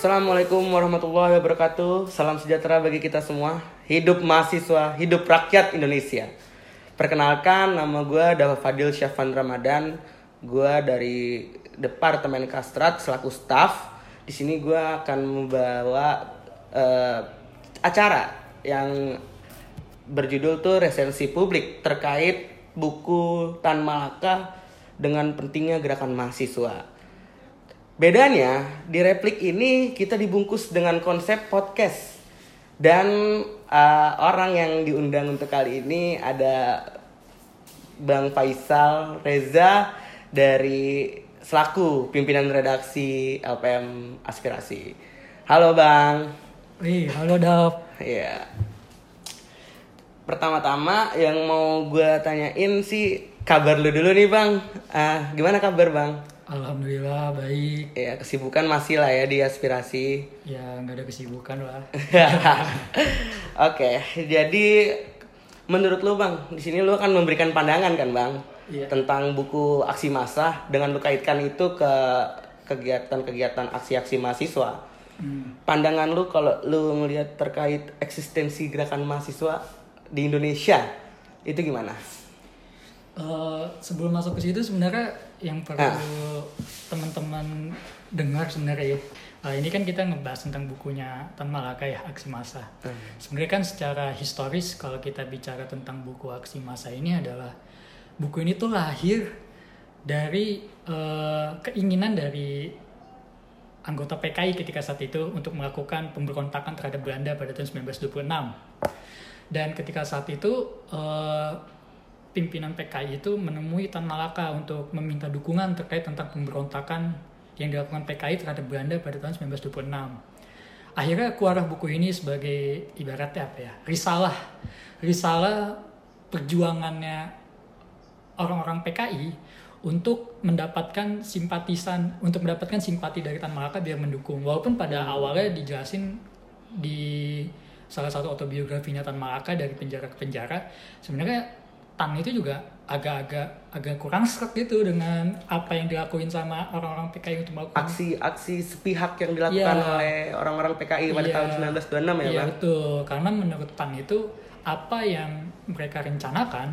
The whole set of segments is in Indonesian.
Assalamualaikum warahmatullahi wabarakatuh. Salam sejahtera bagi kita semua. Hidup mahasiswa, hidup rakyat Indonesia. Perkenalkan, nama gue Dava Fadil Syafan Ramadan. Gue dari Departemen Kastrat selaku staff. Di sini gue akan membawa eh, acara yang berjudul tuh resensi publik terkait buku Tan Malaka dengan pentingnya gerakan mahasiswa. Bedanya di replik ini kita dibungkus dengan konsep podcast dan uh, orang yang diundang untuk kali ini ada Bang Faisal Reza dari selaku pimpinan redaksi LPM Aspirasi. Halo Bang. Wih, halo Dav. Ya. Pertama-tama yang mau gue tanyain sih kabar lu dulu nih Bang. Ah, gimana kabar Bang? Alhamdulillah baik. Ya kesibukan masih lah ya di aspirasi. Ya nggak ada kesibukan lah. Oke, jadi menurut lu bang, di sini lu akan memberikan pandangan kan bang Iya. tentang buku aksi massa dengan lu kaitkan itu ke kegiatan-kegiatan aksi-aksi mahasiswa. Hmm. Pandangan lu kalau lu melihat terkait eksistensi gerakan mahasiswa di Indonesia itu gimana? Eh, sebelum masuk ke situ sebenarnya yang perlu Ah. teman-teman dengar sebenarnya ya. eh, ini kan kita ngebahas tentang bukunya Tan Malaka ya Aksi Massa. Hmm. Sebenarnya kan secara historis kalau kita bicara tentang buku Aksi Massa ini adalah buku ini tuh lahir dari eh, keinginan dari anggota PKI ketika saat itu untuk melakukan pemberontakan terhadap Belanda pada tahun 1926. Dan ketika saat itu eh, pimpinan PKI itu menemui Tan Malaka untuk meminta dukungan terkait tentang pemberontakan yang dilakukan PKI terhadap Belanda pada tahun 1926. Akhirnya keluar buku ini sebagai ibaratnya apa ya? Risalah. Risalah perjuangannya orang-orang PKI untuk mendapatkan simpatisan untuk mendapatkan simpati dari Tan Malaka biar mendukung walaupun pada awalnya dijelasin di salah satu autobiografinya Tan Malaka dari penjara ke penjara sebenarnya Tan itu juga agak-agak agak kurang serak gitu dengan apa yang dilakuin sama orang-orang PKI untuk melakukan Aksi-aksi sepihak yang dilakukan Iya. oleh orang-orang PKI pada Iya. tahun 1926 ya Iya bang? betul, karena menurut Tan itu apa yang mereka rencanakan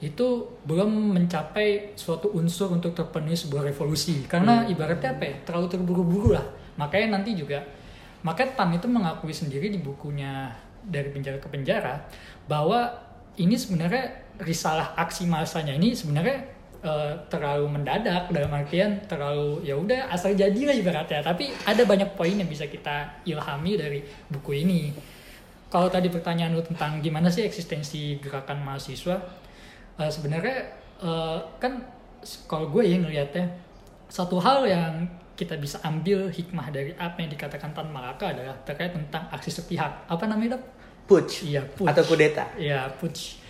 itu belum mencapai suatu unsur untuk terpenuhi sebuah revolusi. Karena ibaratnya apa ya, terlalu terburu-buru lah. Makanya nanti juga, makanya Tan itu mengakui sendiri di bukunya dari penjara ke penjara bahwa ini sebenarnya risalah aksi masanya ini sebenarnya eh, terlalu mendadak dalam artian terlalu ya udah asal jadi lah ibaratnya tapi ada banyak poin yang bisa kita ilhami dari buku ini kalau tadi pertanyaan lu tentang gimana sih eksistensi gerakan mahasiswa eh, sebenarnya eh, kan kalau gue ya ngelihatnya satu hal yang kita bisa ambil hikmah dari apa yang dikatakan Tan Malaka adalah terkait tentang aksi sepihak apa namanya Dap? Putsch Iya, putsch. atau kudeta. Iya, putsch.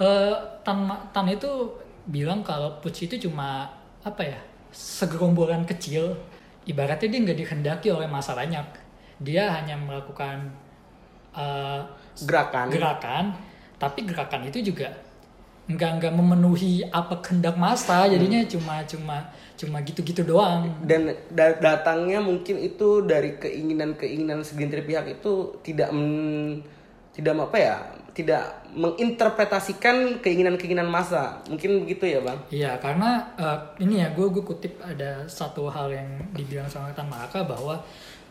Eh, Tan, Ma- Tan itu bilang kalau putsch itu cuma apa ya segerombolan kecil. Ibaratnya dia nggak dikehendaki oleh masa banyak. Dia hanya melakukan eh, Gerakan. gerakan. Tapi gerakan itu juga nggak nggak memenuhi apa kehendak masa. Jadinya cuma cuma cuma gitu-gitu doang. Dan da- datangnya mungkin itu dari keinginan-keinginan segelintir pihak itu tidak men- tidak apa ya tidak menginterpretasikan keinginan-keinginan massa mungkin begitu ya bang? Iya, karena eh, ini ya gue gue kutip ada satu hal yang dibilang sama Tan Malaka bahwa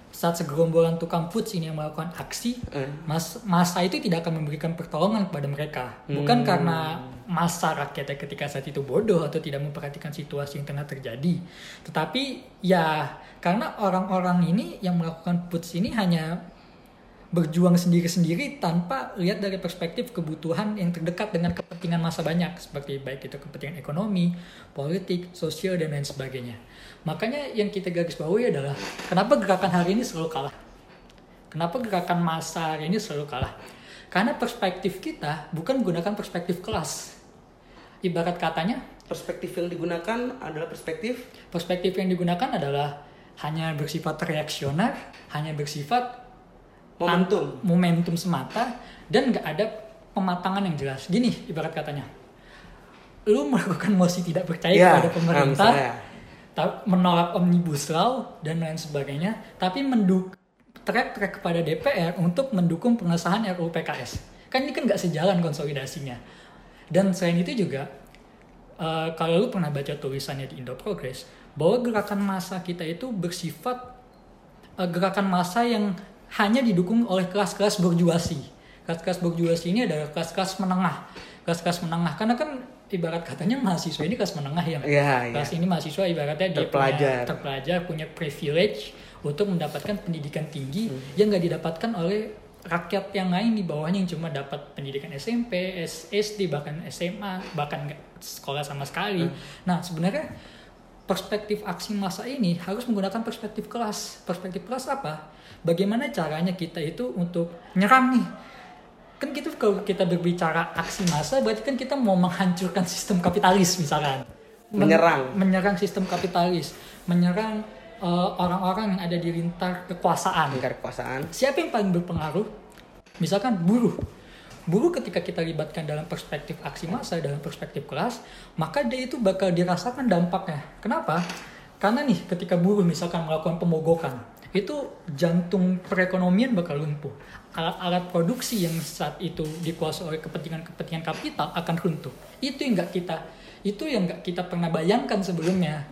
saat segerombolan tukang putsch ini yang melakukan aksi, Eh. mas masa itu tidak akan memberikan pertolongan kepada mereka, bukan karena masa rakyatnya ketika saat itu bodoh atau tidak memperhatikan situasi yang tengah terjadi, tetapi ya karena orang-orang ini yang melakukan putsch ini hanya berjuang sendiri-sendiri tanpa lihat dari perspektif kebutuhan yang terdekat dengan kepentingan masa banyak seperti baik itu kepentingan ekonomi, politik, sosial dan lain sebagainya. Makanya yang kita garis bawahi adalah kenapa gerakan hari ini selalu kalah? Kenapa gerakan masa hari ini selalu kalah? Karena perspektif kita bukan menggunakan perspektif kelas. Ibarat katanya, perspektif yang digunakan adalah perspektif perspektif yang digunakan adalah hanya bersifat reaksioner, hanya bersifat momentum momentum semata dan nggak ada pematangan yang jelas. Gini ibarat katanya, lu melakukan mosi tidak percaya Ya, kepada pemerintah, menolak omnibus law dan lain sebagainya, tapi menduk track-track kepada DPR untuk mendukung pengesahan RUU PKS. Kan ini kan nggak sejalan konsolidasinya. Dan selain itu juga, eh, kalau lu pernah baca tulisannya di Indo Progress, bahwa gerakan massa kita itu bersifat eh, gerakan massa yang hanya didukung oleh kelas-kelas berjuasi. Kelas-kelas berjuasi ini adalah kelas-kelas menengah. Kelas-kelas menengah karena kan ibarat katanya mahasiswa ini kelas menengah ya. Iya, iya. Kelas ini mahasiswa ibaratnya dia Terpelajar. punya terpelajar, punya privilege untuk mendapatkan pendidikan tinggi yang nggak didapatkan oleh rakyat yang lain di bawahnya yang cuma dapat pendidikan SMP, SD, bahkan SMA, bahkan nggak sekolah sama sekali. Nah sebenarnya perspektif aksi massa ini harus menggunakan perspektif kelas. Perspektif kelas apa? Bagaimana caranya kita itu untuk nyerang nih? Kan gitu kalau kita berbicara aksi massa berarti kan kita mau menghancurkan sistem kapitalis misalkan. Men- Menyerang. menyerang sistem kapitalis, menyerang eh, orang-orang yang ada di rintar kekuasaan. Tingkat kekuasaan. Siapa yang paling berpengaruh? Misalkan buruh. Buruh ketika kita libatkan dalam perspektif aksi massa, dalam perspektif kelas, maka dia itu bakal dirasakan dampaknya. Kenapa? Karena nih ketika buruh misalkan melakukan pemogokan, itu jantung perekonomian bakal lumpuh. Alat-alat produksi yang saat itu dikuasai oleh kepentingan-kepentingan kapital akan runtuh. Itu yang nggak kita itu yang nggak kita pernah bayangkan sebelumnya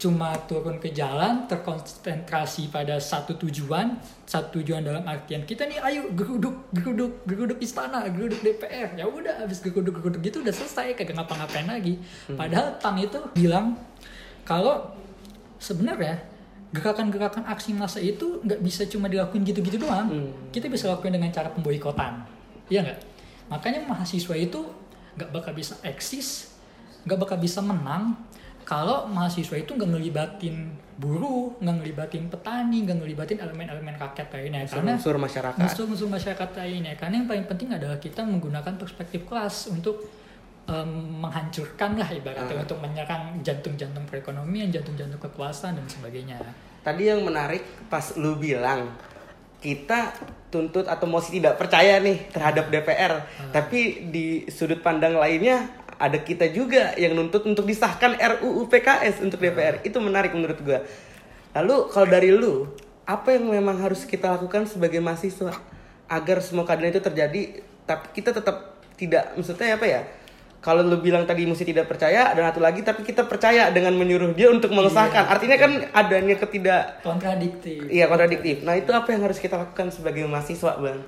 cuma turun ke jalan terkonsentrasi pada satu tujuan satu tujuan dalam artian kita nih ayo geruduk geruduk geruduk istana geruduk DPR ya udah habis geruduk geruduk gitu udah selesai kagak ngapa-ngapain lagi padahal Tang itu bilang kalau sebenarnya gerakan-gerakan aksi massa itu nggak bisa cuma dilakuin gitu-gitu doang Hmm. kita bisa lakuin dengan cara pemboikotan iya nggak makanya mahasiswa itu nggak bakal bisa eksis nggak bakal bisa menang kalau mahasiswa itu nggak ngelibatin buruh, nggak ngelibatin petani, nggak ngelibatin elemen-elemen rakyat lainnya. Karena Unsur masyarakat. musuh-musuh masyarakat lainnya. Karena yang paling penting adalah kita menggunakan perspektif kelas untuk em, menghancurkan lah ibaratnya Ah. untuk menyerang jantung-jantung perekonomian, jantung-jantung kekuasaan dan sebagainya. Tadi yang menarik pas lu bilang kita tuntut atau mosi tidak percaya nih terhadap DPR, tapi di sudut pandang lainnya ada kita juga yang nuntut untuk disahkan RUU PKS untuk DPR. Itu menarik menurut gua. Lalu kalau dari lu, apa yang memang harus kita lakukan sebagai mahasiswa agar semua keadilan itu terjadi tapi kita tetap tidak maksudnya apa ya? Kalau lu bilang tadi mesti tidak percaya dan satu lagi tapi kita percaya dengan menyuruh dia untuk mengesahkan. Artinya kan adanya ketidak Kontradiktif. Iya kontradiktif. Nah itu apa yang harus kita lakukan sebagai mahasiswa bang?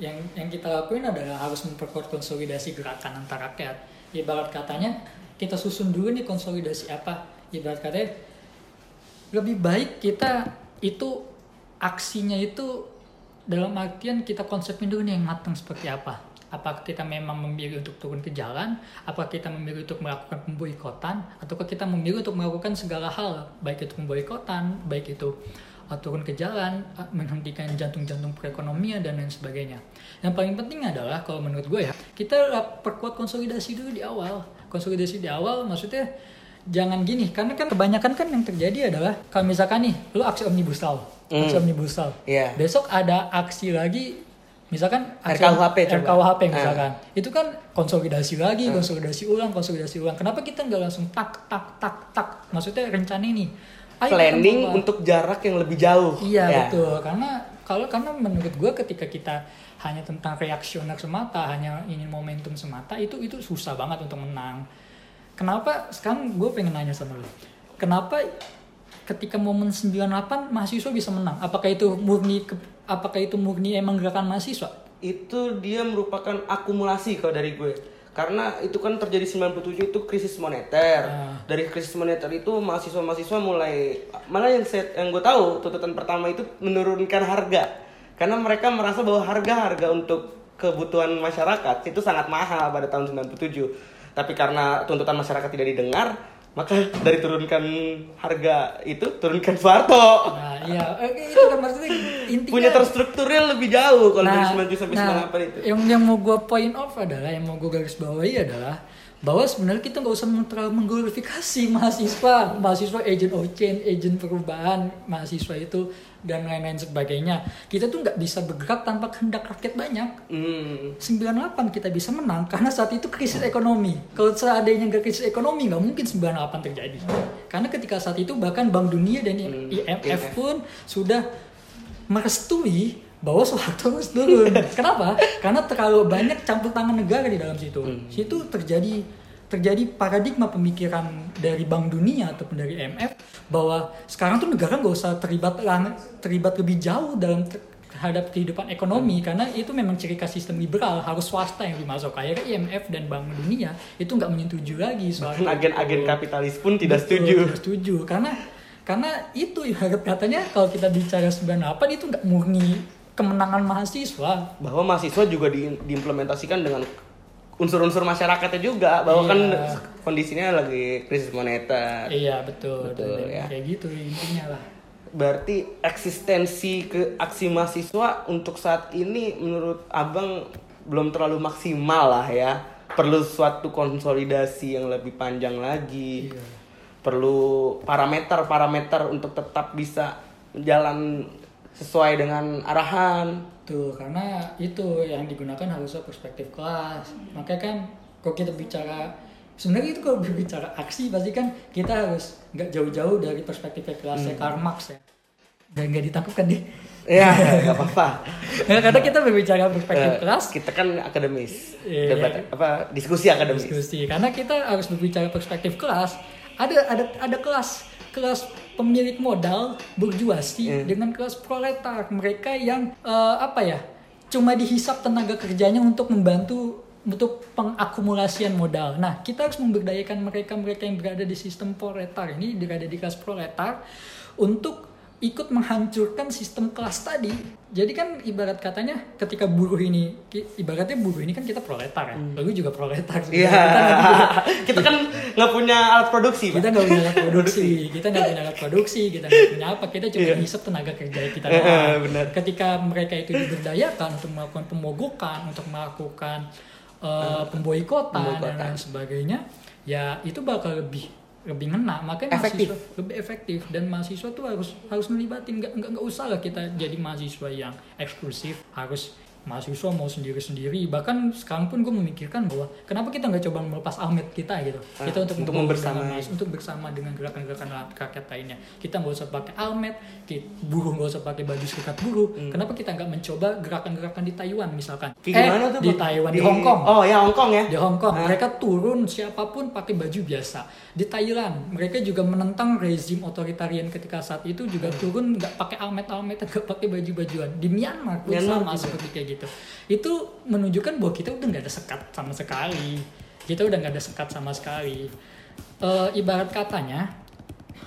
yang yang kita lakuin adalah harus memperkuat konsolidasi gerakan antar rakyat. Ibarat katanya kita susun dulu nih konsolidasi apa. Ibarat katanya lebih baik kita itu aksinya itu dalam artian kita konsepin dulu nih yang matang seperti apa. Apakah kita memang memilih untuk turun ke jalan, apakah kita memilih untuk melakukan pemboikotan, ataukah kita memilih untuk melakukan segala hal, baik itu pemboikotan, baik itu uh, turun ke jalan, uh, menghentikan jantung-jantung perekonomian dan lain sebagainya. Yang paling penting adalah kalau menurut gue ya, kita perkuat konsolidasi dulu di awal. Konsolidasi di awal maksudnya jangan gini, karena kan kebanyakan kan yang terjadi adalah kalau misalkan nih, lu aksi omnibus law, aksi Hmm. omnibus law. Iya. Besok ada aksi lagi misalkan RKUHP. RKUHP Ah. misalkan. Itu kan konsolidasi lagi, konsolidasi ulang, konsolidasi ulang. Kenapa kita nggak langsung tak tak tak tak? Maksudnya rencana ini. Ayo Planning untuk jarak yang lebih jauh. Iya Ya. betul. Karena kalau karena menurut gue ketika kita hanya tentang reaksioner semata, hanya ingin momentum semata, itu itu susah banget untuk menang. Kenapa? Sekarang gue pengen nanya sama lu. Kenapa ketika momen 98 mahasiswa bisa menang? Apakah itu murni ke- apakah itu murni emang gerakan mahasiswa? Itu dia merupakan akumulasi kalau dari gue. Karena itu kan terjadi 97 itu krisis moneter. Ah. Dari krisis moneter itu mahasiswa-mahasiswa mulai malah yang saya, yang gue tahu tuntutan pertama itu menurunkan harga. Karena mereka merasa bahwa harga-harga untuk kebutuhan masyarakat itu sangat mahal pada tahun 97. Tapi karena tuntutan masyarakat tidak didengar, maka dari turunkan harga itu turunkan Soeharto. Nah, iya, eh, itu kan maksudnya intinya Punya terstrukturnya lebih jauh kalau dari Nah, 97 sampai nah, 98 itu. Yang yang mau gue point off adalah, yang mau gue garis bawahi adalah bahwa sebenarnya kita nggak usah terlalu mengglorifikasi mahasiswa, mahasiswa agent of change, agent perubahan, mahasiswa itu dan lain-lain sebagainya. Kita tuh nggak bisa bergerak tanpa kehendak rakyat banyak. Hmm. 98 kita bisa menang karena saat itu krisis ekonomi. Kalau seandainya nggak krisis ekonomi nggak mungkin 98 terjadi. Karena ketika saat itu bahkan Bank Dunia dan Hmm, IMF IMF. pun sudah merestui bahwa Soeharto harus turun. Kenapa? Karena terlalu banyak campur tangan negara di dalam situ. Hmm. Situ terjadi terjadi paradigma pemikiran dari Bank Dunia ataupun dari IMF bahwa sekarang tuh negara nggak usah terlibat terlibat lebih jauh dalam ter- terhadap kehidupan ekonomi. Karena itu memang ciri khas sistem liberal harus swasta yang dimasuk. Akhirnya IMF dan Bank Dunia itu nggak menyetujui lagi soal agen-agen kapitalis pun tidak Betul, setuju. tidak setuju. Karena karena itu ibarat katanya kalau kita bicara 98 itu nggak murni kemenangan mahasiswa. Bahwa mahasiswa juga di- diimplementasikan dengan unsur-unsur masyarakatnya juga. Bahwa kan Iya. kondisinya lagi krisis moneter. iya betul, Betul, Dan ya. kayak gitu intinya lah Berarti eksistensi ke aksi mahasiswa untuk saat ini menurut abang belum terlalu maksimal lah ya. Perlu suatu konsolidasi yang lebih panjang lagi. Iya. Perlu parameter-parameter untuk tetap bisa jalan sesuai dengan arahan. Tuh, karena itu yang digunakan harusnya perspektif kelas. Makanya kan kalau kita bicara sebenarnya itu kalau berbicara aksi pasti kan kita harus nggak jauh-jauh dari perspektif kelasnya Hmm. Karl Marx ya. Gak, nggak ditangkap kan deh. Ya, nggak apa-apa. Karena kita berbicara perspektif Eh, kelas, kita kan akademis. Iya. Debat apa diskusi akademis. diskusi. Karena kita harus berbicara perspektif kelas. Ada ada ada kelas kelas pemilik modal berjuasi Iya. dengan kelas proletar. Mereka yang eh, apa ya? Cuma dihisap tenaga kerjanya untuk membantu untuk pengakumulasian modal. Nah, kita harus memberdayakan mereka-mereka yang berada di sistem proletar ini, berada di kelas proletar untuk ikut menghancurkan sistem kelas tadi. Jadi kan ibarat katanya ketika buruh ini, ibaratnya buruh ini kan kita proletar ya. Lalu juga proletar. Hmm. Iya. Kita nanti juga- kita kan nggak punya alat produksi, kita nggak punya alat produksi, kita nggak punya alat produksi, kita nggak punya apa, kita cuma Iya. hisap tenaga kerja kita. Eh, doang. benar. Ketika mereka itu diberdayakan untuk melakukan pemogokan, untuk melakukan uh, pemboikotan dan Pemboikotan. lain sebagainya, ya itu bakal lebih lebih ngena. Makanya Efektif. mahasiswa lebih efektif. Dan mahasiswa tuh harus harus melibatin. Nggak nggak nggak usah lah kita jadi mahasiswa yang eksklusif harus mahasiswa mau sendiri-sendiri bahkan sekarang pun gue memikirkan bahwa kenapa kita nggak coba melepas almet kita gitu Ah, kita untuk untuk membersamai. dengan mahasiswa, untuk bersama dengan gerakan-gerakan rakyat lainnya kita nggak usah pakai almet ki- buruh nggak usah pakai baju serikat buruh kenapa kita nggak mencoba gerakan-gerakan di Taiwan misalkan Hmm. Kayak gimana tuh, di? Taiwan di, Hong Kong Oh ya Hong Kong ya. di Hong Kong Ah. mereka turun siapa pun pakai baju biasa di Thailand mereka juga menentang rezim otoritarian ketika saat itu juga turun nggak pakai almet almet nggak pakai baju bajuan di Myanmar pun Myanmar sama juga. seperti kayak gitu itu menunjukkan bahwa kita udah nggak ada sekat sama sekali kita udah nggak ada sekat sama sekali Eh, ibarat katanya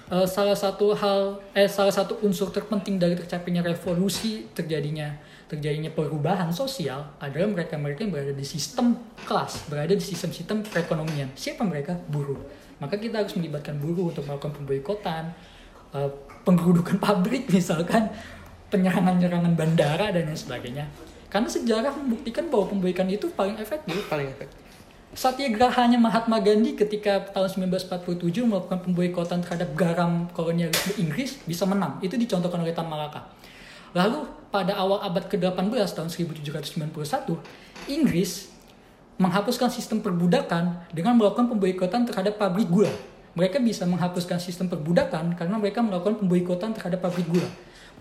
eh, salah satu hal eh salah satu unsur terpenting dari tercapainya revolusi terjadinya terjadinya perubahan sosial adalah mereka-mereka yang berada di sistem kelas, berada di sistem-sistem perekonomian. Siapa mereka? Buruh. Maka kita harus melibatkan buruh untuk melakukan pemboikotan, eh, penggerudukan pabrik misalkan, penyerangan-nyerangan bandara dan lain sebagainya. Karena sejarah membuktikan bahwa pemboikotan itu paling efektif. Paling efektif. Satyagrahanya Mahatma Gandhi ketika tahun 1947 melakukan pemboikotan terhadap garam kolonialisme Inggris bisa menang. Itu dicontohkan oleh Tan Malaka. Lalu pada awal abad ke-18 tahun 1791, Inggris menghapuskan sistem perbudakan dengan melakukan pemboikotan terhadap pabrik gula. Mereka bisa menghapuskan sistem perbudakan karena mereka melakukan pemboikotan terhadap pabrik gula.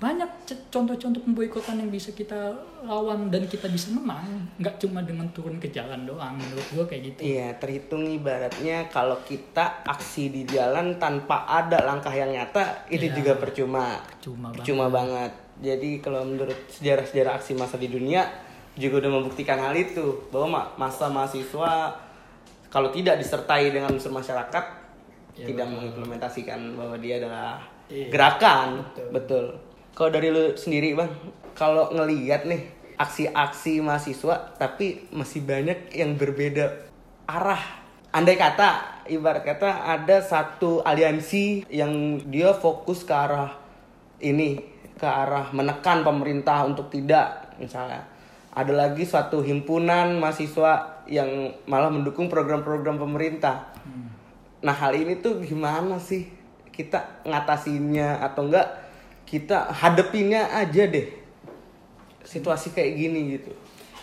Banyak contoh-contoh pemboikotan yang bisa kita lawan dan kita bisa menang. Nggak cuma dengan turun ke jalan doang. Menurut gue kayak gitu. Iya, terhitung ibaratnya kalau kita aksi di jalan tanpa ada langkah yang nyata, itu Iya. juga percuma. Cuma banget. Cuma banget. Jadi kalau menurut sejarah-sejarah aksi massa di dunia juga udah membuktikan hal itu bahwa ma- masa mahasiswa kalau tidak disertai dengan unsur masyarakat Iya, tidak betul. mengimplementasikan bahwa dia adalah Iya, gerakan. betul. Betul. Kalau dari lu sendiri, Bang, kalau ngelihat nih aksi-aksi mahasiswa tapi masih banyak yang berbeda arah. Andai kata ibarat kata ada satu aliansi yang dia fokus ke arah ini, ke arah menekan pemerintah untuk tidak misalnya. Ada lagi suatu himpunan mahasiswa yang malah mendukung program-program pemerintah. Nah hal ini tuh gimana sih kita ngatasinnya atau enggak kita hadepinnya aja deh situasi kayak gini gitu.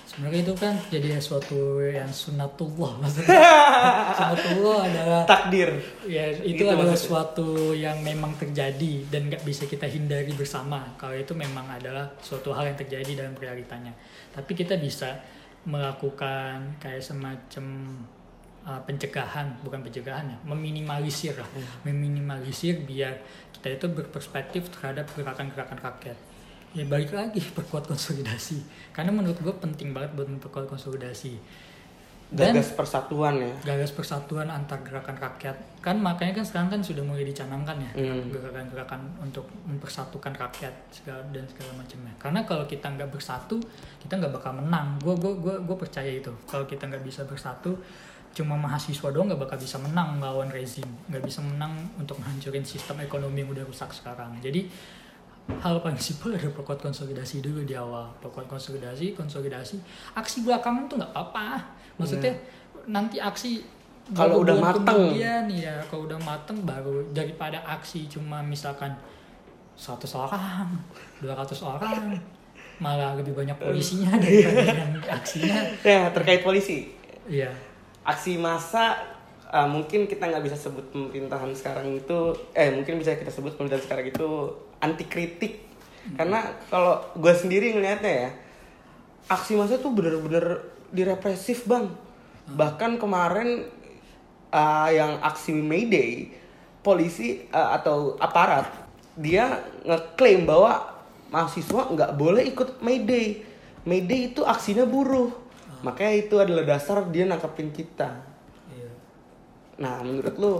sebenarnya itu kan jadi suatu yang sunatullah maksudnya sunatullah adalah Takdir. ya itu Gitu adalah maksudnya. suatu yang memang terjadi dan nggak bisa kita hindari bersama kalau itu memang adalah suatu hal yang terjadi dalam realitanya tapi kita bisa melakukan kayak semacam uh, pencegahan bukan pencegahan ya meminimalisir lah meminimalisir biar kita itu berperspektif terhadap gerakan-gerakan rakyat. Ya balik lagi perkuat konsolidasi. Karena menurut gue penting banget buat memperkuat konsolidasi. Dan Gagas persatuan ya. gagas persatuan antar gerakan rakyat. Kan makanya kan sekarang kan sudah mulai dicanangkan ya Hmm. gerakan-gerakan untuk mempersatukan rakyat segala dan segala macamnya. Karena kalau kita nggak bersatu kita nggak bakal menang. Gue gue gue gue percaya itu. Kalau kita nggak bisa bersatu cuma mahasiswa doang nggak bakal bisa menang melawan rezim nggak bisa menang untuk menghancurin sistem ekonomi yang udah rusak sekarang jadi hal paling simpel adalah perkuat konsolidasi dulu di awal perkuat konsolidasi konsolidasi aksi belakangan tuh nggak apa-apa maksudnya nanti aksi Iya. Kalau udah mateng. kemudian ya kalau udah mateng baru daripada aksi cuma misalkan 100 orang 200 orang malah lebih banyak polisinya daripada yang aksinya Ya terkait polisi. iya aksi massa uh, mungkin kita nggak bisa sebut pemerintahan sekarang itu eh mungkin bisa kita sebut pemerintahan sekarang itu anti kritik karena kalau gue sendiri ngelihatnya ya aksi massa tuh bener-bener direpresif bang. Bahkan kemarin uh, yang aksi May Day polisi uh, atau aparat dia ngeklaim bahwa mahasiswa nggak boleh ikut May Day. May Day itu aksinya buruh makanya itu adalah dasar dia nangkepin kita iya Nah, menurut lu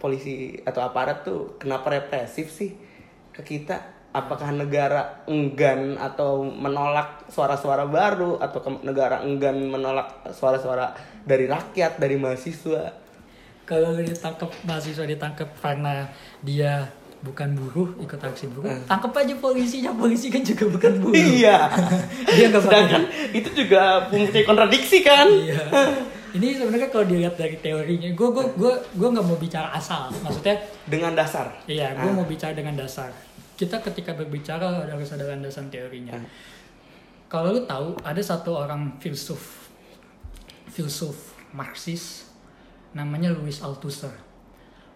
polisi atau aparat tuh kenapa represif sih ke kita? Apakah negara enggan atau menolak suara-suara baru atau ke- negara enggan menolak suara-suara dari rakyat, dari mahasiswa? kalau ditangkap mahasiswa ditangkap karena dia bukan buruh ikut aksi buruh tangkap aja polisinya polisi kan juga bukan buruh Iya. dia nggak Sedangkan itu juga mempunyai kontradiksi kan? Iya. Ini sebenarnya kalau dilihat dari teorinya, gue gue gue gue nggak mau bicara asal. Maksudnya, Dengan dasar. iya, gue Ah. mau bicara dengan dasar. Kita ketika berbicara harus ada landasan teorinya. Ah. Kalau lu tahu, ada satu orang filsuf, filsuf Marxis, namanya Louis Althusser.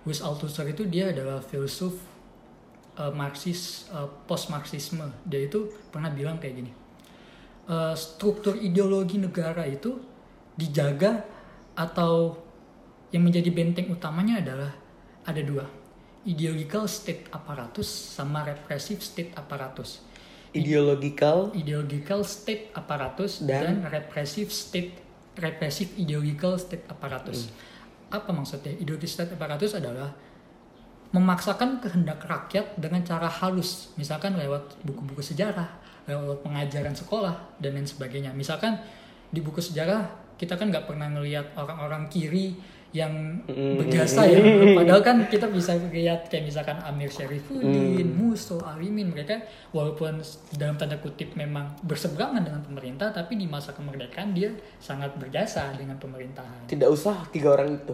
Louis Althusser itu dia adalah filsuf eh, Marxis post Marxisme. Dia itu pernah bilang kayak gini. eh, struktur ideologi negara itu dijaga atau yang menjadi benteng utamanya adalah ada dua ideological state apparatus sama repressive state apparatus Ideological ideological state apparatus Dan? dan, repressive state repressive ideological state apparatus apa maksudnya ideological state apparatus adalah memaksakan kehendak rakyat dengan cara halus. Misalkan lewat buku-buku sejarah lewat pengajaran sekolah dan lain sebagainya. Misalkan di buku sejarah kita kan nggak pernah melihat orang-orang kiri yang berjasa ya. Padahal kan kita bisa lihat kayak misalkan Amir Syarifuddin, Musso, Alimin mereka walaupun dalam tanda kutip memang berseberangan dengan pemerintah tapi di masa kemerdekaan dia sangat berjasa dengan pemerintahan. Tidak usah tiga orang itu.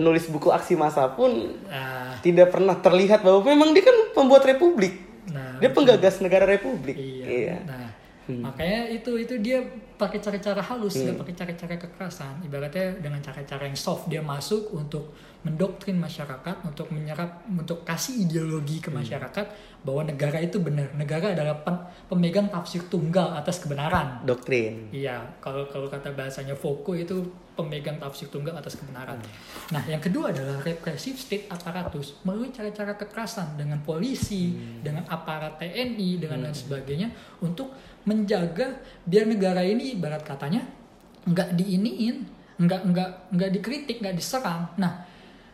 Penulis buku aksi massa pun nah, tidak pernah terlihat bahwa memang dia kan pembuat republik. nah Dia penggagas negara republik. Iya. Nah, makanya itu itu dia pakai cara-cara halus, dia pakai cara-cara kekerasan. Ibaratnya dengan cara-cara yang soft dia masuk untuk mendoktrin masyarakat, untuk menyerap, untuk kasih ideologi ke masyarakat bahwa negara itu benar. Negara adalah pen- pemegang tafsir tunggal atas kebenaran. Doktrin. Iya, kalau kalau kata bahasanya Foucault itu pemegang tafsir tunggal atas kebenaran. Nah, yang kedua adalah repressive state apparatus melalui cara-cara kekerasan dengan polisi, dengan aparat TNI, dengan lain sebagainya untuk menjaga biar negara ini ibarat katanya nggak diiniin, nggak nggak nggak dikritik, nggak diserang. Nah,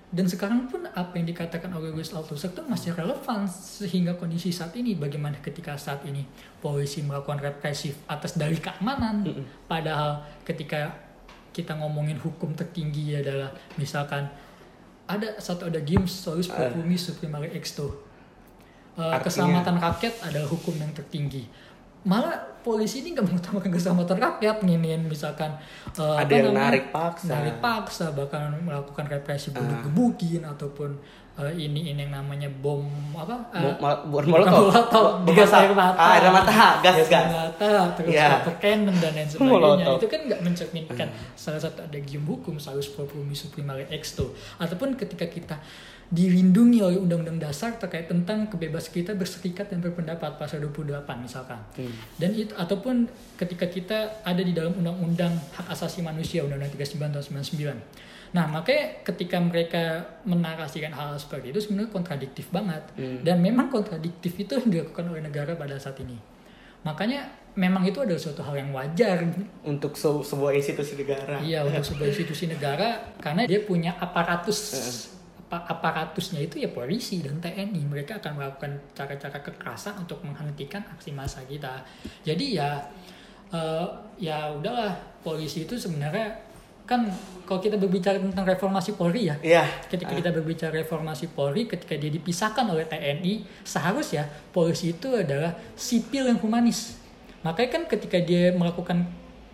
dan sekarang pun apa yang dikatakan oleh Louis Althusser itu masih relevan sehingga kondisi saat ini. Bagaimana ketika saat ini polisi melakukan represif atas dalih keamanan padahal ketika kita ngomongin hukum tertinggi adalah misalkan ada satu ada games solus populis supremare exto Uh, Artinya- keselamatan rakyat adalah hukum yang tertinggi. Malah polisi ini nggak mengutamakan keselamatan rakyat nginin misalkan eh, Ada yang namanya, narik paksa. narik paksa bahkan melakukan represi Ah. bunuh gebukin ataupun eh, ini ini yang namanya bom apa bukan bukan molotov. Bom mata. air mata Ah, air mata, gas, Gas gas. air mata terus Iya. water cannon dan lain sebagainya Molotov. Itu kan nggak mencerminkan salah satu adagium hukum salus pro promissu primale exto ataupun ketika kita dilindungi oleh undang-undang dasar terkait tentang kebebasan kita berserikat dan berpendapat pasal 28 misalkan Hmm. dan itu ataupun ketika kita ada di dalam undang-undang hak asasi manusia undang-undang 39 tahun 99 nah makanya ketika mereka menarasikan hal seperti itu sebenarnya kontradiktif banget Hmm. dan memang kontradiktif itu yang dilakukan oleh negara pada saat ini makanya memang itu adalah suatu hal yang wajar Untuk se- sebuah institusi negara. Iya untuk sebuah institusi negara karena dia punya aparatus apa- aparatusnya itu ya polisi dan TNI mereka akan melakukan cara-cara kekerasan untuk menghentikan aksi massa kita. Jadi ya eh, ya udahlah polisi itu sebenarnya kan kalau kita berbicara tentang reformasi Polri ya Iya. ketika kita berbicara reformasi Polri ketika dia dipisahkan oleh TNI seharusnya polisi itu adalah sipil yang humanis makanya kan ketika dia melakukan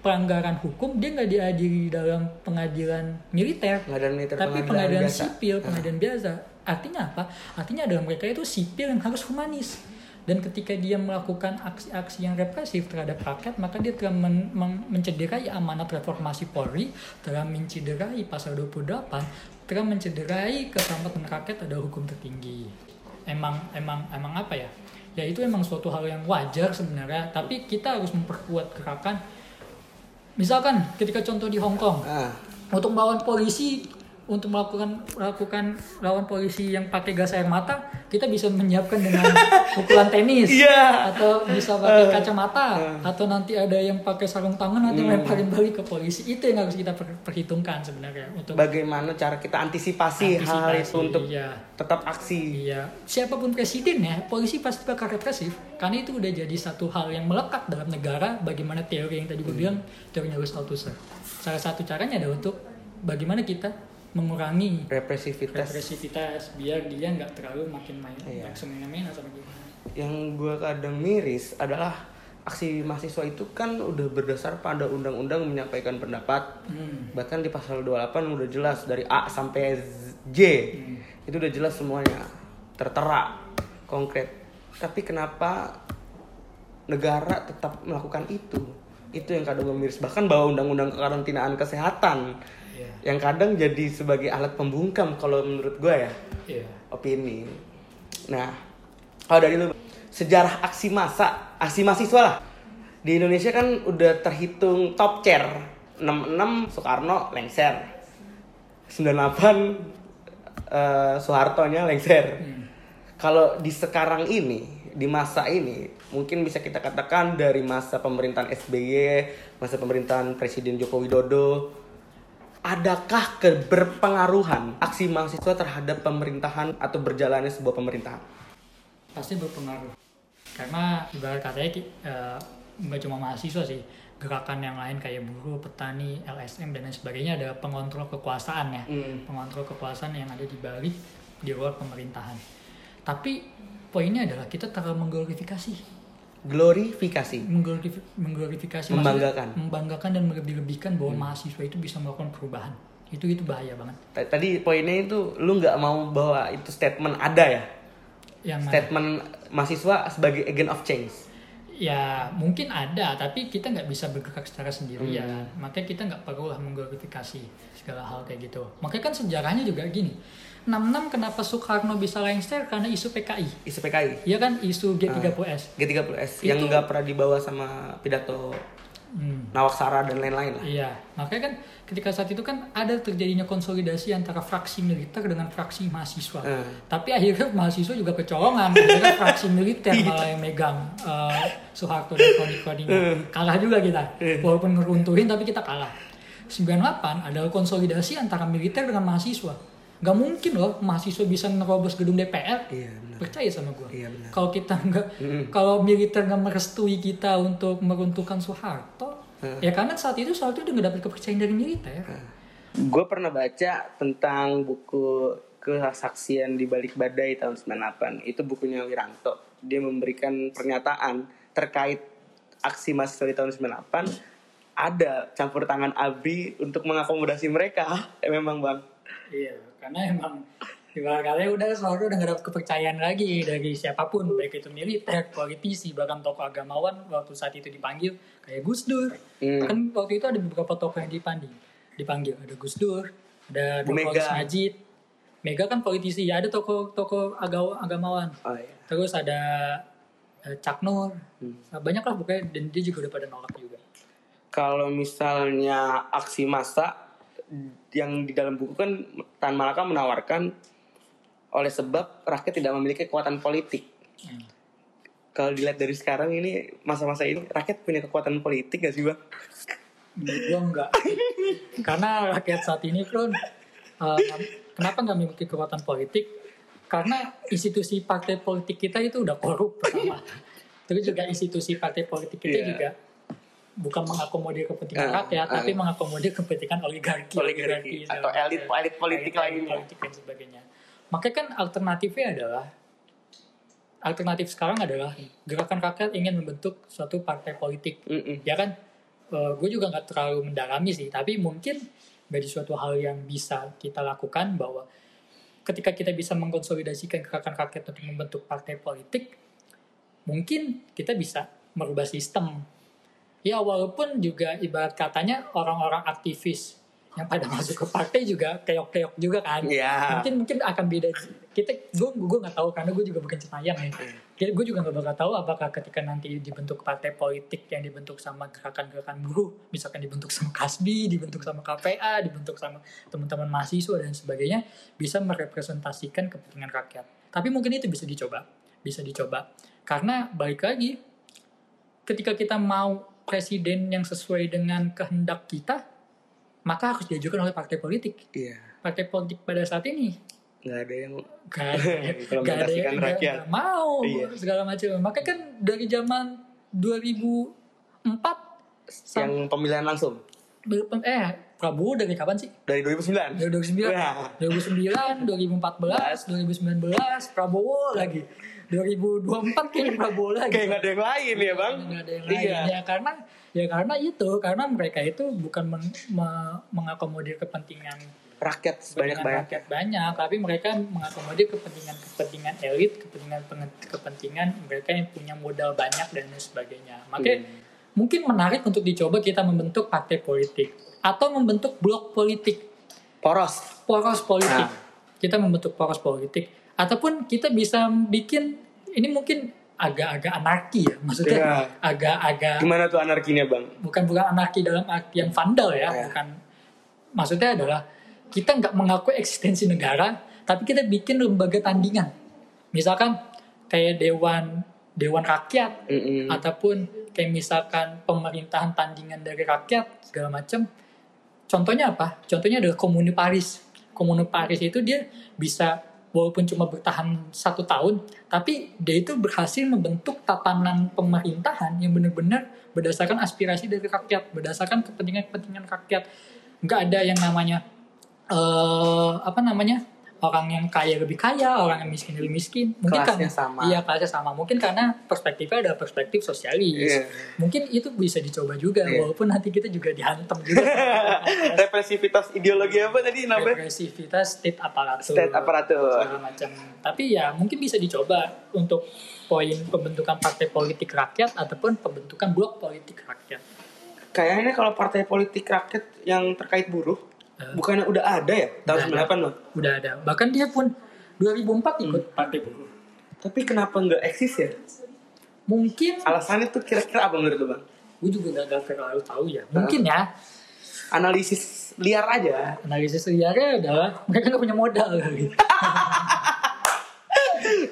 pelanggaran hukum dia nggak diadili dalam pengadilan militer. Pengadilan militer, tapi pengadilan pengadilan biasa. sipil pengadilan biasa. Artinya apa? Artinya adalah mereka itu sipil yang harus humanis. Dan ketika dia melakukan aksi-aksi yang represif terhadap rakyat maka dia telah men- men- mencederai amanat reformasi Polri telah mencederai pasal 28 telah mencederai keselamatan rakyat ada hukum tertinggi. Emang emang emang apa ya? Ya itu emang suatu hal yang wajar sebenarnya. Tapi kita harus memperkuat gerakan misalkan ketika contoh di Hong Kong Ah. untuk melawan polisi untuk melakukan melakukan lawan polisi yang pakai gas air mata kita bisa menyiapkan dengan pukulan tenis Iya. atau bisa pakai kacamata atau nanti ada yang pakai sarung tangan nanti lemparin balik ke polisi itu yang harus kita per- perhitungkan sebenarnya untuk Bagaimana cara kita antisipasi, hal Antisipasi, itu untuk iya. tetap aksi. Iya, siapa pun presiden ya, polisi pasti bakal represif. Karena itu udah jadi satu hal yang melekat dalam negara. Bagaimana teori yang tadi gue bilang, teorinya Louis Althusser. Salah satu caranya adalah untuk bagaimana kita mengurangi Represivitas. represivitas biar dia nggak terlalu makin main Iya. semena-mena sama gimana. Yang gue kadang miris adalah aksi mahasiswa itu kan udah berdasar pada undang-undang menyampaikan pendapat. Hmm. Bahkan di pasal 28 udah jelas dari A sampai J. Itu udah jelas semuanya. Tertera, konkret. Tapi kenapa negara tetap melakukan itu? Itu yang kadang gue miris. Bahkan bawa undang-undang kekarantinaan kesehatan Iya. yang kadang jadi sebagai alat pembungkam kalau menurut gue ya Iya. opini. Nah, kalau dari lu sejarah aksi massa, aksi mahasiswa lah. Di Indonesia kan udah terhitung top chair. 66 Soekarno lengser. 98 eh, Soehartonya lengser. Kalau di sekarang ini, di masa ini, mungkin bisa kita katakan dari masa pemerintahan SBY, masa pemerintahan Presiden Joko Widodo, adakah keberpengaruhan aksi mahasiswa terhadap pemerintahan atau berjalannya sebuah pemerintahan? pasti berpengaruh karena ibarat katanya eh, nggak cuma mahasiswa sih gerakan yang lain kayak buruh petani LSM dan lain sebagainya ada pengontrol kekuasaan ya Hmm. pengontrol kekuasaan yang ada di balik di luar pemerintahan tapi poinnya adalah kita terlalu mengglorifikasi Glorifikasi. mengglorifi- mengglorifikasi Membanggakan. maksudnya membanggakan dan melebih-lebihkan bahwa mahasiswa itu bisa melakukan perubahan itu itu bahaya banget T- Tadi poinnya itu lu nggak mau bahwa itu statement ada ya? yang mana? Statement mahasiswa sebagai agent of change. ya mungkin ada tapi kita nggak bisa bergerak secara Hmm. sendirian makanya kita nggak perlu lah mengglorifikasi segala hal kayak gitu makanya kan sejarahnya juga gini 66 kenapa Soekarno bisa lengser karena isu PKI Isu PKI. Iya kan? Isu G30S G30S yang nggak pernah dibawa sama pidato Hmm, Nawaksara dan lain-lain lah. iya. Makanya kan ketika saat itu kan ada terjadinya konsolidasi antara fraksi militer dengan fraksi mahasiswa. Hmm. tapi akhirnya mahasiswa juga kecolongan. Akhirnya fraksi militer malah yang megang eh, Soeharto dan kroni-kroninya kalah juga kita. Walaupun ngeruntuhin tapi kita kalah. 98 adalah konsolidasi antara militer dengan mahasiswa nggak mungkin loh mahasiswa bisa nerobos gedung DPR Iya benar. percaya sama gue Iya benar. kalau kita nggak kalau militer nggak merestui kita untuk meruntuhkan Soeharto ya karena saat itu Soeharto udah nggak dapet kepercayaan dari militer Gue pernah baca tentang buku kesaksian di balik badai tahun 98. Itu bukunya Wiranto. Dia memberikan pernyataan terkait aksi mahasiswa di tahun 98 ada campur tangan ABRI untuk mengakomodasi mereka. Eh, memang bang. Iya, karena emang ibaratnya udah selalu udah gak dapat kepercayaan lagi dari siapa pun, baik itu militer, politisi, bahkan tokoh agamawan waktu saat itu dipanggil kayak Gus Dur. Hmm. Kan waktu itu ada beberapa tokoh yang dipanggil, dipanggil ada Gus Dur, ada. Mega. Majid. Mega kan politisi, ya ada tokoh-tokoh aga- agamawan. Oh iya. Terus ada eh, Cak Nur. Hmm. Banyak lah pokoknya dan dia juga udah pada nolak juga. Kalau misalnya aksi massa yang di dalam buku kan Tan Malaka menawarkan oleh sebab rakyat tidak memiliki kekuatan politik. Hmm. Kalau dilihat dari sekarang ini masa-masa ini rakyat punya kekuatan politik gak sih bang? Gue enggak. Karena rakyat saat ini kan eh, kenapa nggak memiliki kekuatan politik? Karena institusi partai politik kita itu udah korup pertama. Terus juga institusi partai politik kita Iya. juga bukan mengakomodir kepentingan Ah, rakyat, ah. tapi mengakomodir kepentingan oligarki, Oligarki, atau segala elit- elit politik lainnya. politik dan sebagainya. Makanya kan alternatifnya adalah alternatif sekarang adalah gerakan rakyat ingin membentuk suatu partai politik Mm-mm. ya kan gue juga nggak terlalu mendalami sih tapi mungkin menjadi suatu hal yang bisa kita lakukan bahwa ketika kita bisa mengkonsolidasikan gerakan rakyat untuk membentuk partai politik mungkin kita bisa merubah sistem ya walaupun juga ibarat katanya orang-orang aktivis yang pada masuk ke partai juga keok-keok juga kan. Iya. mungkin mungkin akan beda. Kita gue gue nggak tahu karena gue juga bukan cenayang ya. Gue juga nggak bakal tahu apakah ketika nanti dibentuk partai politik yang dibentuk sama gerakan-gerakan buruh misalkan dibentuk sama Kasbi dibentuk sama KPA dibentuk sama teman-teman mahasiswa dan sebagainya bisa merepresentasikan kepentingan rakyat. Tapi mungkin itu bisa dicoba. Bisa dicoba. Karena balik lagi ketika kita mau presiden yang sesuai dengan kehendak kita maka harus diajukan oleh partai politik. Iya. partai politik pada saat ini. Nggak ada yang gak ada, gak ada yang gak- gak mau Iya. segala macam. Makanya kan dari zaman 2004 sam- yang pemilihan langsung? Eh Prabowo dari kapan sih? Dari 2009. dari 2009 Wah. 2009 2014 2019 Prabowo lagi 2024 kayak Prabowo lagi Kayak nggak ada yang lain ya bang? nggak ada yang Iya. lain ya karena ya karena itu karena mereka itu bukan men- me- mengakomodir kepentingan Rakyat kepentingan sebanyak-banyak. rakyat banyak tapi mereka mengakomodir kepentingan kepentingan elit kepentingan kepentingan mereka yang punya modal banyak dan lain sebagainya makanya Hmm. mungkin menarik untuk dicoba kita membentuk partai politik atau membentuk blok politik Poros. poros politik Nah. kita membentuk poros politik ataupun kita bisa bikin ini mungkin agak-agak anarki ya maksudnya Iya. agak-agak Gimana tuh anarkinya bang? bukan bukan anarki dalam artian vandal ya, Ya. bukan maksudnya adalah kita nggak mengakui eksistensi negara, tapi kita bikin lembaga tandingan, misalkan kayak dewan dewan rakyat Mm-mm. ataupun kayak misalkan pemerintahan tandingan dari rakyat segala macam. Contohnya apa? Contohnya adalah Komuni Paris. Komuni Paris itu dia bisa walaupun cuma bertahan satu tahun, tapi dia itu berhasil membentuk tatanan pemerintahan yang benar-benar berdasarkan aspirasi dari rakyat, berdasarkan kepentingan-kepentingan rakyat. Nggak ada yang namanya eh apa namanya orang yang kaya lebih kaya, orang yang miskin lebih miskin. Mungkin Kelasnya karena sama. iya kelasnya sama. Mungkin karena perspektifnya ada perspektif sosialis. Iya. Mungkin itu bisa dicoba juga, Iya. walaupun nanti kita juga dihantam juga. Represivitas ideologi apa tadi namanya? Represivitas state aparatur. State aparatur. Segala macam. Tapi ya mungkin bisa dicoba untuk poin pembentukan partai politik rakyat ataupun pembentukan blok politik rakyat. Kayaknya kalau partai politik rakyat yang terkait buruh, Eh. bukannya udah ada ya tahun Udah 98 bang? Udah ada. Bahkan dia pun 2004 ikut Hmm. partai buruh. Tapi kenapa nggak eksis ya? Mungkin Alasannya tuh kira-kira apa menurut lu bang? gue juga gak, gak terlalu tahu ya. Mungkin ya Analisis liar aja. analisis liarnya adalah mereka gak punya modal kali.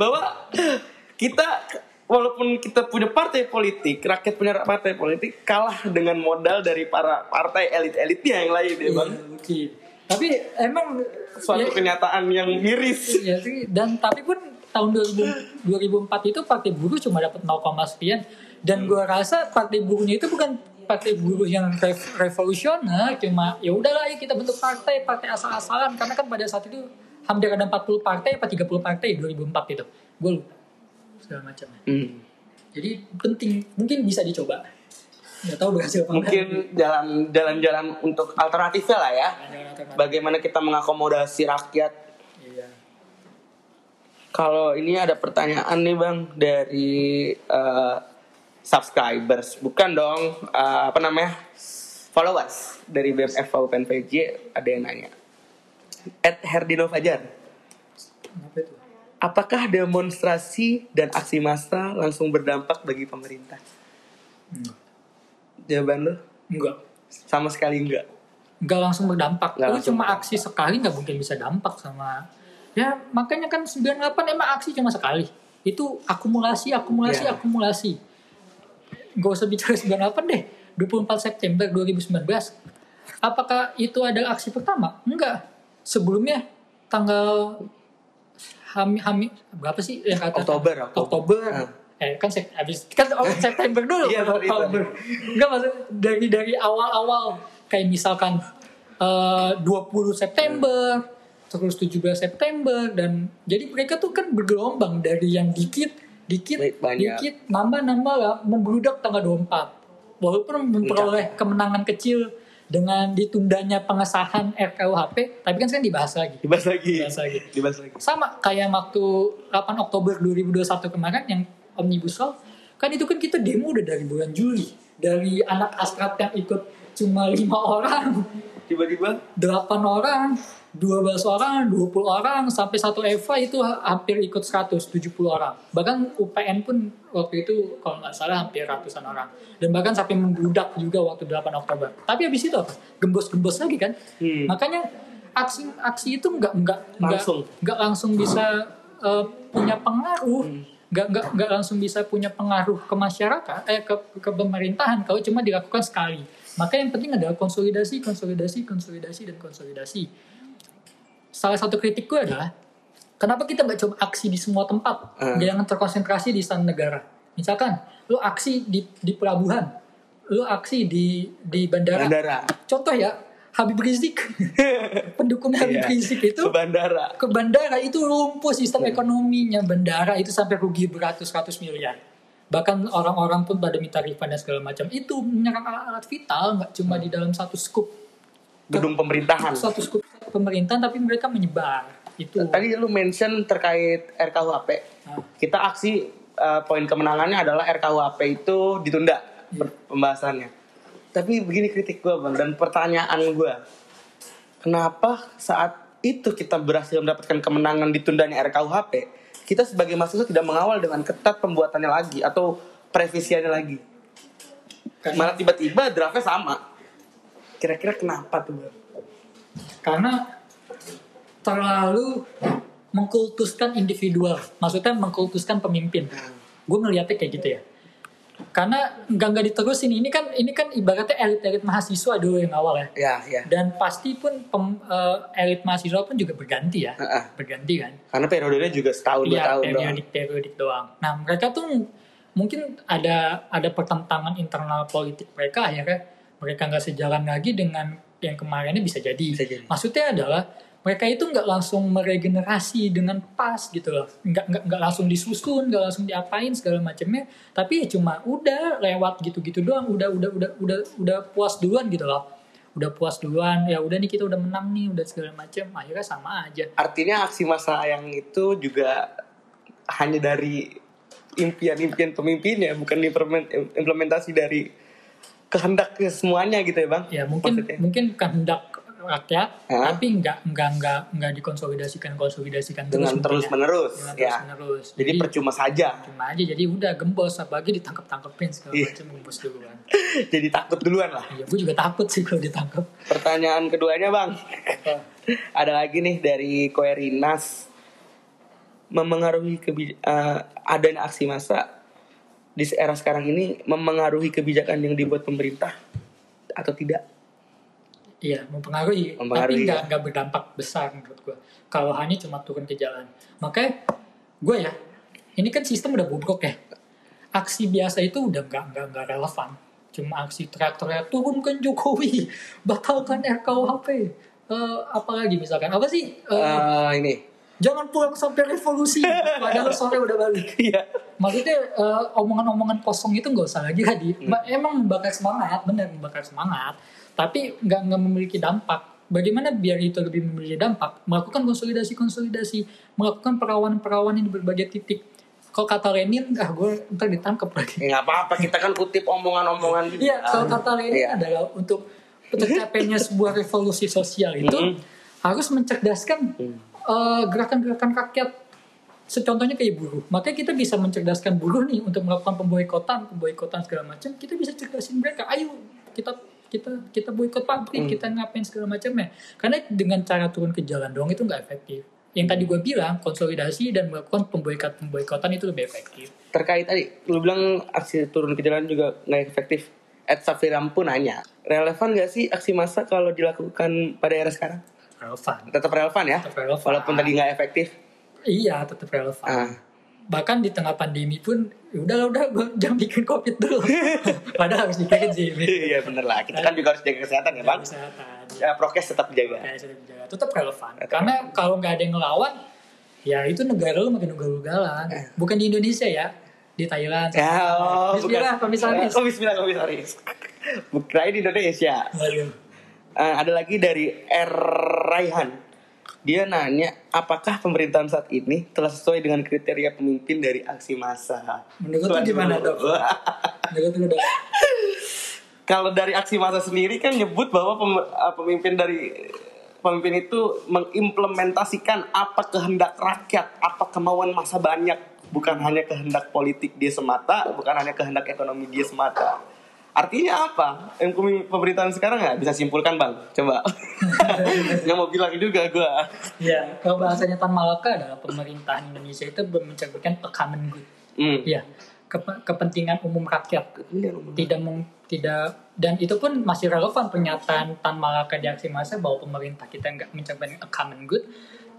Bahwa kita walaupun kita punya partai politik, rakyat punya partai politik kalah dengan modal dari para partai elit-elitnya yang lain ya bang. Iya. Tapi emang Suatu ya, kenyataan yang miris. ya sih dan tapi pun tahun 2000, 2004 itu partai buruh cuma dapat 0, sekian dan gua rasa partai buruhnya itu bukan partai buruh yang rev- revolusioner cuma ya udahlah ya kita bentuk partai partai asal-asalan karena kan pada saat itu hampir ada 40 partai apa 30 partai 2004 itu gue lupa segala macam Hmm. jadi penting mungkin bisa dicoba nggak tahu berhasil apa Mungkin jalan jalan-jalan untuk alternatifnya lah ya. enggak. Bagaimana kita mengakomodasi rakyat. Iya. Kalau ini ada pertanyaan nih bang dari eh, subscribers, bukan dong eh, apa namanya followers dari BMF Open PJ ada yang nanya. At Herdino Fajar, Kenapa itu? Apakah demonstrasi dan aksi massa langsung berdampak bagi pemerintah? Enggak. Jawaban lu Enggak. sama sekali enggak. Nggak langsung berdampak. Nggak Lu langsung cuma aksi sekali nggak mungkin bisa dampak sama ya makanya kan 98 emang aksi cuma sekali. Itu akumulasi, akumulasi, Iya. akumulasi. Gak usah bicara 98 deh. 24 September 2019. Apakah itu adalah aksi pertama? Enggak. Sebelumnya tanggal Hami, Hami berapa sih yang kata Oktober, Oktober. Oktober. Ah. Eh kan sek, abis kan oh, September dulu. Iya. Oktober. Enggak maksud dari dari awal-awal kayak misalkan eh, 20 September terus 17 September dan jadi mereka tuh kan bergelombang dari yang dikit dikit banyak. dikit nambah nambah lah membludak tanggal 24 walaupun memperoleh kemenangan kecil dengan ditundanya pengesahan RKUHP tapi kan sekarang dibahas lagi Dibahas lagi. Dibahas lagi. Dibahas lagi. sama kayak waktu 8 Oktober 2021 kemarin yang Omnibus Law kan itu kan kita demo udah dari bulan Juli dari anak astrat yang ikut cuma lima orang Tiba-tiba 8 orang 12 orang, 20 orang, sampai satu EVA itu ha- hampir ikut 170 orang. Bahkan UPN pun waktu itu kalau nggak salah hampir ratusan orang. Dan bahkan sampai membludak juga waktu 8 Oktober. Tapi habis itu apa? Gembos-gembos lagi kan? Hmm. Makanya aksi aksi itu nggak nggak Langsung. nggak langsung bisa eh, punya pengaruh. Hmm. Nggak, nggak, nggak langsung bisa punya pengaruh ke masyarakat, eh ke, ke pemerintahan kalau cuma dilakukan sekali. Maka yang penting adalah konsolidasi, konsolidasi, konsolidasi, dan konsolidasi salah satu kritik gue adalah kenapa kita nggak coba aksi di semua tempat Hmm. jangan terkonsentrasi di istana negara misalkan lu aksi di di pelabuhan lu aksi di di bandara, bandara. contoh ya Habib Rizik pendukung Habib Iya. Rizik itu Ke bandara. ke bandara itu lumpuh sistem ekonominya bandara itu sampai rugi beratus-ratus miliar bahkan orang-orang pun pada minta refund dan segala macam itu menyerang alat vital nggak cuma di dalam satu skup Gedung pemerintahan. satu skup pemerintahan tapi mereka menyebar itu Tadi lu mention terkait RKUHP. Nah, Kita aksi eh, poin kemenangannya adalah RKUHP itu ditunda Iya. ber- pembahasannya. Tapi begini kritik gue bang dan pertanyaan gue, kenapa saat itu kita berhasil mendapatkan kemenangan ditundanya RKUHP, kita sebagai mahasiswa tidak mengawal dengan ketat pembuatannya lagi atau previsiannya lagi, karena, malah tiba-tiba draftnya sama. Kira-kira kenapa tuh karena terlalu mengkultuskan individual. Maksudnya mengkultuskan pemimpin. Gue ngeliatnya kayak gitu ya karena nggak nggak diterusin ini kan ini kan ibaratnya elit elit mahasiswa dulu yang awal ya Ya ya. dan pasti pun pem- eh, elit mahasiswa pun juga berganti ya Heeh. berganti kan Karena periodenya juga setahun dua Iya, tahun doang. periodik periodik doang. Nah, mereka tuh mungkin ada ada pertentangan internal politik mereka akhirnya mereka nggak sejalan lagi dengan yang kemarinnya bisa jadi. Bisa jadi. Maksudnya adalah mereka itu nggak langsung meregenerasi dengan pas gitu loh, nggak nggak nggak langsung disusun, nggak langsung diapain segala macamnya, tapi ya cuma udah lewat gitu-gitu doang, udah udah udah udah udah puas duluan gitu loh, udah puas duluan, ya udah nih kita udah menang nih, udah segala macam, akhirnya sama aja. Artinya aksi massa yang itu juga hanya dari impian-impian pemimpinnya, bukan implement- implementasi dari kehendak semuanya gitu ya bang? ya mungkin Maksudnya. mungkin kehendak rakyat Hah? tapi nggak nggak nggak nggak dikonsolidasikan konsolidasikan dengan terus ya. menerus dengan ya. terus menerus Jadi percuma saja. cuma aja jadi udah gembos apalagi ditangkap tangkepin segala Iya. macam gembos duluan Jadi takut duluan lah. ya gue juga takut sih kalau ditangkap Pertanyaan keduanya bang, ada lagi nih dari Koerinas memengaruhi kebi eh, adanya aksi massa di era sekarang ini memengaruhi kebijakan yang dibuat pemerintah atau tidak? Iya mempengaruhi, Mempengaruhi, tapi nggak ya. nggak berdampak besar menurut gue kalau hanya cuma turun ke jalan. Makanya gue ya ini kan sistem udah bobrok ya. Aksi biasa itu udah nggak nggak nggak relevan. Cuma aksi teriak-teriak turunkan Jokowi batalkan RKUHP Eh, apalagi misalkan? Apa sih? Eh, Eh, ini. Jangan pulang sampai revolusi. Padahal sore udah balik. Iya. maksudnya eh, omongan-omongan kosong itu nggak usah lagi tadi Hmm. emang membakar semangat bener membakar semangat tapi nggak nggak memiliki dampak bagaimana biar itu lebih memiliki dampak melakukan konsolidasi konsolidasi melakukan perawanan-perawanan di berbagai titik kalau kata Lenin ah gue ntar ditangkap lagi Ya, nggak apa-apa, kita kan kutip omongan-omongan. Iya, kalau kata Lenin Iya. adalah untuk tercapainya sebuah revolusi sosial itu Mm-mm. harus mencerdaskan Mm. eh, gerakan-gerakan rakyat. Secontohnya kayak buruh. Makanya kita bisa mencerdaskan buruh nih untuk melakukan pemboikotan, pemboikotan segala macam. Kita bisa cerdasin mereka. Ayo kita kita kita boikot pabrik, Mm. kita ngapain segala macamnya. Karena dengan cara turun ke jalan doang itu nggak efektif. Yang tadi gue bilang konsolidasi dan melakukan pemboikot pemboikotan itu lebih efektif. Terkait tadi, lu bilang aksi turun ke jalan juga nggak efektif. Ed Safiram pun nanya, relevan gak sih aksi massa kalau dilakukan pada era sekarang? Relevan. Tetap relevan ya? Tetap relevan. Walaupun tadi nggak efektif. Iya, tetap relevan. Ah. Bahkan di tengah pandemi pun, "Ya udah udah gue jangan bikin covid dulu. Padahal harus dikirin sih. Iya bener lah, kita kan juga harus jaga kesehatan ya bang. Kesehatan. Ya prokes tetap dijaga. Dijaga. Tetap relevan. Karena kalau nggak ada yang ngelawan, ya itu negara lu makin ugal-ugalan. Bukan di Indonesia ya, di Thailand. Ya, oh, Bismillah, komisaris. Oh, bismillah, komisaris. Bukan di Indonesia. Waduh. Eh, ada lagi dari R. Raihan. Dia nanya, apakah pemerintahan saat ini telah sesuai dengan kriteria pemimpin dari aksi massa? Menurut gimana, Dok? Menurut lu dong. Kalau dari aksi massa sendiri kan nyebut bahwa pem- eh, pemimpin dari pemimpin itu mengimplementasikan apa kehendak rakyat, apa kemauan masa banyak, bukan hanya kehendak politik dia semata, bukan hanya kehendak ekonomi dia semata. Artinya apa? Yang pemerintahan sekarang nggak bisa simpulkan bang? Coba. Nggak mau bilang juga gue. Ya, kalau bahasanya Tan Malaka adalah pemerintahan Indonesia itu mencerminkan a common good. Iya, kepe- kepentingan umum rakyat. tidak meng, tidak dan itu pun masih relevan pernyataan Tan Malaka di aksi massa bahwa pemerintah kita nggak mencapai a common good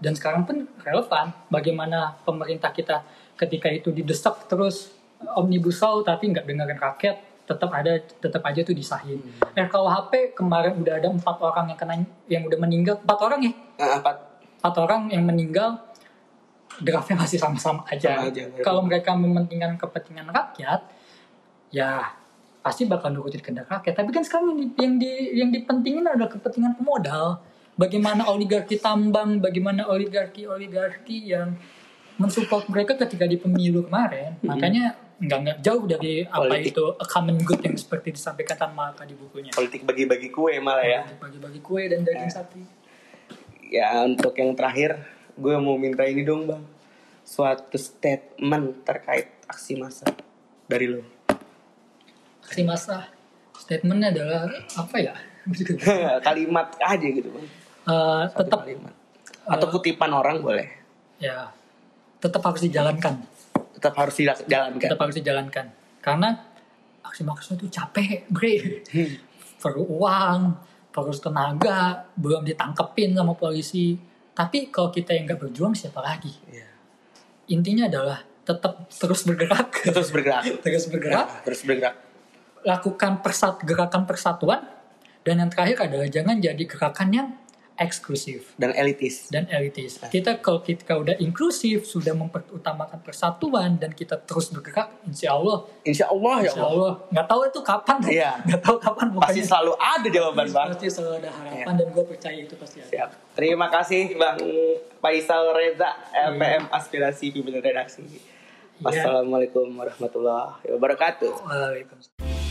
dan sekarang pun relevan bagaimana pemerintah kita ketika itu didesak terus omnibus law tapi nggak dengerin rakyat tetap ada tetap aja tuh disahin. RKUHP kemarin udah ada empat orang yang kena yang udah meninggal empat orang ya Nah, apa? empat orang yang meninggal draftnya masih sama-sama aja. Sama aja, ya. Kalau mereka mementingkan kepentingan rakyat, ya pasti bakal nurutin kehendak rakyat. Tapi kan sekarang yang di, yang, di, yang dipentingin adalah kepentingan pemodal. Bagaimana oligarki tambang, bagaimana oligarki-oligarki yang mensupport mereka ketika di pemilu kemarin. Makanya nggak nggak jauh dari apa Politik. itu a common good yang seperti disampaikan Tan Malaka di bukunya. Politik bagi-bagi kue malah ya. Bagi-bagi kue dan daging sapi. Ya untuk yang terakhir, gue mau minta ini dong bang, suatu statement terkait aksi massa dari lo. aksi massa statementnya adalah apa ya kalimat aja gitu bang. Eh, Satu tetap kalimat. Atau kutipan orang boleh. ya tetap harus dijalankan Tetap harus dijalankan. tetap harus dijalankan karena aksi massa itu capek bre perlu uang perlu tenaga belum ditangkepin sama polisi tapi kalau kita yang nggak berjuang siapa lagi Iya. intinya adalah tetap terus bergerak Terus bergerak. terus bergerak Terus bergerak. lakukan persat gerakan persatuan dan yang terakhir adalah jangan jadi gerakan yang eksklusif Dan elitis. dan elitis. Kita kalau kita udah inklusif, sudah memperutamakan persatuan dan kita terus bergerak, insya Allah, Insya Allah ya insya Allah. Allah nggak tahu itu kapan, Iya. nggak tahu kapan Pasti selalu ada jawaban bang. pasti selalu ada harapan dan gue percaya itu pasti ada. Siap. Terima kasih Bang Faisal Reza, LPM Aspirasi Pimpinan Redaksi. Wassalamualaikum warahmatullahi wabarakatuh. Waalaikumsalam.